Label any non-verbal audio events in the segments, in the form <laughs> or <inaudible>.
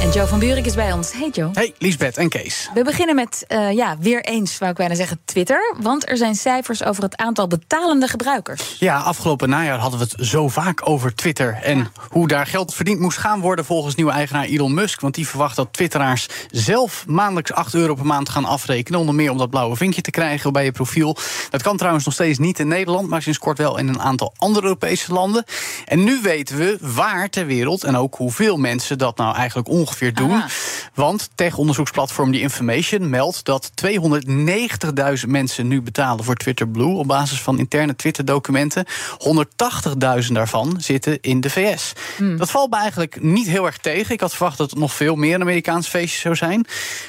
En Joe van Buurik is bij ons. Hey Joe. Hey, Liesbeth en Kees. We beginnen met, uh, ja, weer eens, wou ik bijna zeggen, Twitter. Want er zijn cijfers over het aantal betalende gebruikers. Ja, afgelopen najaar hadden we het zo vaak over Twitter. En ja. hoe daar geld verdiend moest gaan worden volgens nieuwe eigenaar Elon Musk. Want die verwacht dat Twitteraars zelf maandelijks 8 euro per maand gaan afrekenen. Onder meer om dat blauwe vinkje te krijgen bij je profiel. Dat kan trouwens nog steeds niet in Nederland, maar sinds kort wel in een aantal andere Europese landen. En nu weten we waar ter wereld en ook hoeveel mensen dat nou eigenlijk ongeveer doen. Want tech-onderzoeksplatform The Information meldt dat 290.000 mensen nu betalen voor Twitter Blue op basis van interne Twitter-documenten. 180.000 daarvan zitten in de VS. Hmm. Dat valt me eigenlijk niet heel erg tegen. Ik had verwacht dat het nog veel meer een Amerikaans feestje zou zijn.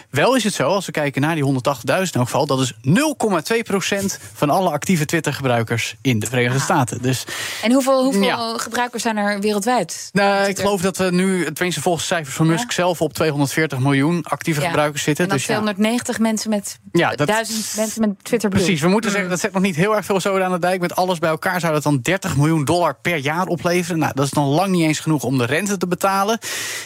Wel is het zo, als we kijken naar die 180.000 in elk geval, dat is 0,2% van alle actieve Twitter-gebruikers in de Verenigde Ah. Staten. Dus En hoeveel, hoeveel Ja. gebruikers zijn er wereldwijd? nou, ik geloof dat we nu, tenminste volgens cijfers van Ja? Zelf, op 240 miljoen actieve Ja. gebruikers zitten. En dan Dus ja, 290 mensen met Ja, dat- duizend mensen met Twitter Blue. Precies, we moeten zeggen, dat zet nog niet heel erg veel zoden aan de dijk. Met alles bij elkaar zou dat dan 30 miljoen dollar per jaar opleveren. Nou, dat is dan lang niet eens genoeg om de rente te betalen.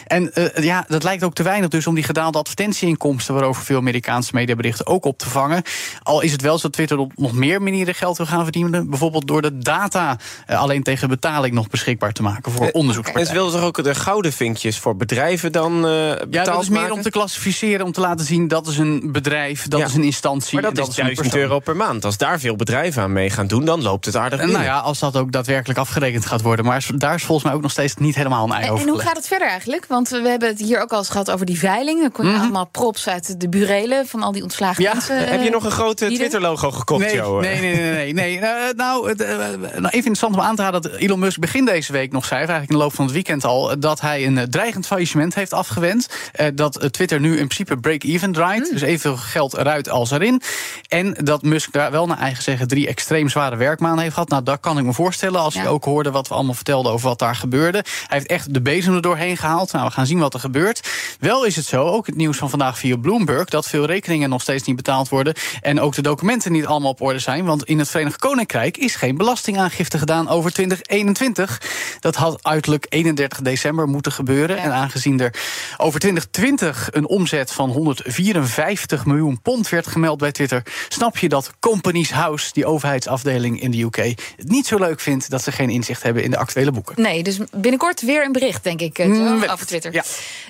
En eh, ja, dat lijkt ook te weinig dus om die gedaalde advertentieinkomsten... waarover veel Amerikaanse mediaberichten ook op te vangen. Al is het wel zo dat Twitter op nog meer manieren geld wil gaan verdienen. Bijvoorbeeld door de data eh, alleen tegen betaling nog beschikbaar te maken voor En onderzoekspartijen. ze wilden toch ook de gouden vinkjes voor bedrijven dan eh Ja, betaald dat is meer maken? om te klassificeren, om te laten zien dat is een bedrijf, dat Ja. is een instantie. Maar en dat, is een 1000 persoon. euro per maand. Als daar veel bedrijven aan mee gaan doen, dan loopt het aardig En binnen. nou ja, als dat ook daadwerkelijk afgerekend gaat worden. Maar daar is volgens mij ook nog steeds niet helemaal een ei over en hoe gaat het verder eigenlijk? Want we hebben het hier ook al eens gehad over die veiling. Dan kon je Mhm. allemaal props uit de burelen van al die ontslagen Ja. mensen. Heb je nog een eh, bieden? Twitter-logo gekocht, Nee, Joe? nee, nee, nee. nee, nee. Eh, nou, het, eh, nou, even interessant om aan te halen dat Elon Musk begin deze week nog zei, eigenlijk in de loop van het weekend al, eh, dat hij een eh, dreigend faillissement heeft afgewend. Eh, dat eh, Twitter nu in principe break-even draait. Dus evenveel geld eruit als erin. En dat Musk daar wel naar eigen zeggen drie extreem zware werkmaanden heeft gehad. Nou, dat kan ik me voorstellen als Ja. je ook hoorde wat we allemaal vertelden over wat daar gebeurde. Hij heeft echt de bezem er doorheen gehaald. Nou, we gaan zien wat er gebeurt. Wel is het zo, ook het nieuws van vandaag via Bloomberg, dat veel rekeningen nog steeds niet betaald worden. En ook de documenten niet allemaal op orde zijn. Want in het Verenigd Koninkrijk is geen belastingaangifte gedaan over 2021. Dat had uiterlijk 31 december moeten gebeuren. Ja. En aangezien er over 2020 een omzet van 154 miljoen pond werd gemeld bij Twitter, snap je dat Companies House, die overheidsafdeling in de UK, het niet zo leuk vindt dat ze geen inzicht hebben in de actuele boeken. Nee, dus binnenkort weer een bericht, denk ik, eh, Mm, over Twitter. Ja.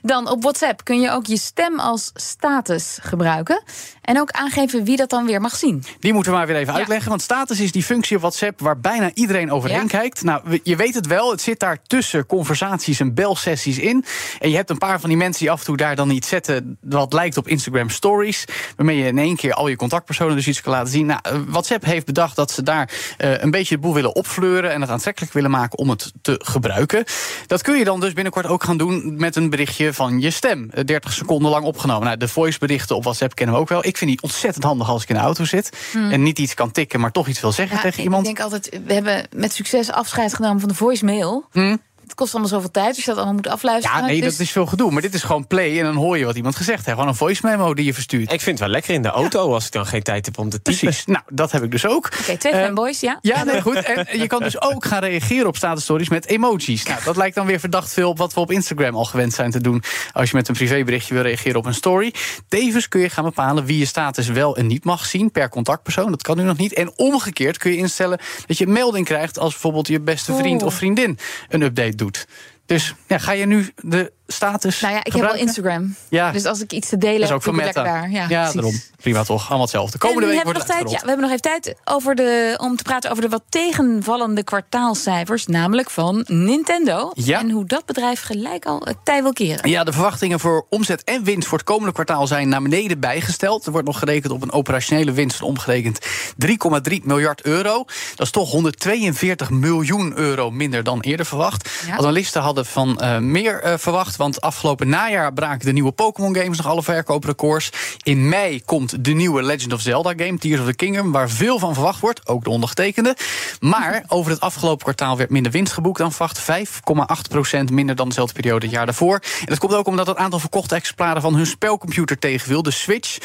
Dan op WhatsApp kun je ook je stem als status gebruiken. En ook aangeven wie dat dan weer mag zien. Die moeten we maar weer even Ja. uitleggen. Want status is die functie op WhatsApp waar bijna iedereen overheen Ja. kijkt. Nou, je weet het wel, het zit daar tussen conversaties en belsessies in. En je hebt een paar van die mensen die af en toe daar dan iets zetten... wat lijkt op Instagram Stories. Waarmee je in één keer al je contactpersonen dus iets kan laten zien. Nou, eh, WhatsApp heeft bedacht dat ze daar eh, een beetje de boel willen opfleuren... en het aantrekkelijk willen maken om het te gebruiken. Dat kun je dan dus binnenkort ook gaan doen met een berichtje van je stem. Eh, 30 seconden lang opgenomen. Nou, de voiceberichten op WhatsApp kennen we ook wel. Ik vind die ontzettend handig als ik in de auto zit... en niet iets kan tikken, maar toch iets wil zeggen Ja, tegen ik iemand. denk altijd, we hebben met succes afscheid genomen van de voicemail. Hm? Het kost allemaal zoveel tijd, dus je dat allemaal moet afluisteren. Ja, nee, Dus- dat is veel gedoe. Maar dit is gewoon play en dan hoor je wat iemand gezegd heeft. Gewoon een voice memo die je verstuurt. Ik vind het wel lekker in de auto als ik dan geen tijd heb om te typen. Precies. Nou, dat heb ik dus ook. Oké, twee Eh, fanboys, ja. Ja, nee, goed. En je kan dus ook gaan reageren op status stories met emojis. Nou, dat lijkt dan weer verdacht veel op wat we op Instagram al gewend zijn te doen. Als je met een privéberichtje wil reageren op een story. Tevens kun je gaan bepalen wie je status wel en niet mag zien per contactpersoon. Dat kan nu nog niet. En omgekeerd kun je instellen dat je een melding krijgt als bijvoorbeeld je beste vriend Oeh. of vriendin een update doet. Dus ja, ga je nu de status. Nou ja, ik heb wel gebruiken? Instagram. Ja. Dus als ik iets te delen Dat is heb, ook ik daar. Ja, Ja, daarom. Prima toch? Allemaal hetzelfde. Komende en we week hebben wordt nog tijd, ja, we hebben nog even tijd over de, om te praten over de wat tegenvallende kwartaalcijfers, namelijk van Nintendo. Ja. En hoe dat bedrijf gelijk al het tij wil keren. Ja, de verwachtingen voor omzet en winst voor het komende kwartaal zijn naar beneden bijgesteld. Er wordt nog gerekend op een operationele winst van omgerekend 3,3 miljard euro. Dat is toch 142 miljoen euro minder dan eerder verwacht. Ja. Analisten hadden hadden van uh, meer uh, verwacht. Want afgelopen najaar braken de nieuwe Pokémon games nog alle verkooprecords. In mei komt de nieuwe Legend of Zelda game, Tears of the Kingdom, waar veel van verwacht wordt, ook de ondergetekende. Maar <laughs> over het afgelopen kwartaal werd minder winst geboekt dan verwacht. 5,8% minder dan dezelfde periode het jaar daarvoor. En dat komt ook omdat het aantal verkochte exemplaren van hun spelcomputer tegenviel. De Switch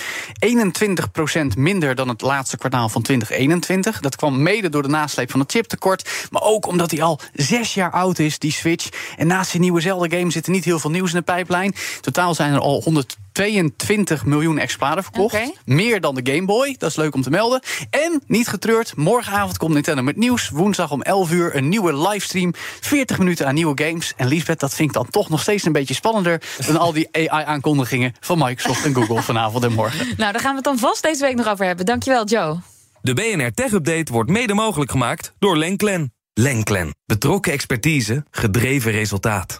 21% minder dan het laatste kwartaal van 2021. Dat kwam mede door de nasleep van het chiptekort. Maar ook omdat hij al zes jaar oud is, die Switch. En naast die nieuwe Zelda-game zit er niet heel veel nieuws in de pijplijn. Totaal zijn er al 122 miljoen exemplaren verkocht. Meer dan de Game Boy, dat is leuk om te melden. En, niet getreurd, morgenavond komt Nintendo met nieuws. Woensdag om 11 uur een nieuwe livestream. 40 minuten aan nieuwe games. En Liesbeth, dat vind ik dan toch nog steeds een beetje spannender... dan al die AI-aankondigingen van Microsoft en Google vanavond en morgen. <laughs> Nou, daar gaan we het dan vast deze week nog over hebben. Dankjewel, Joe. De BNR Tech Update wordt mede mogelijk gemaakt door Lenklen. Lenklen. Betrokken expertise, gedreven resultaat.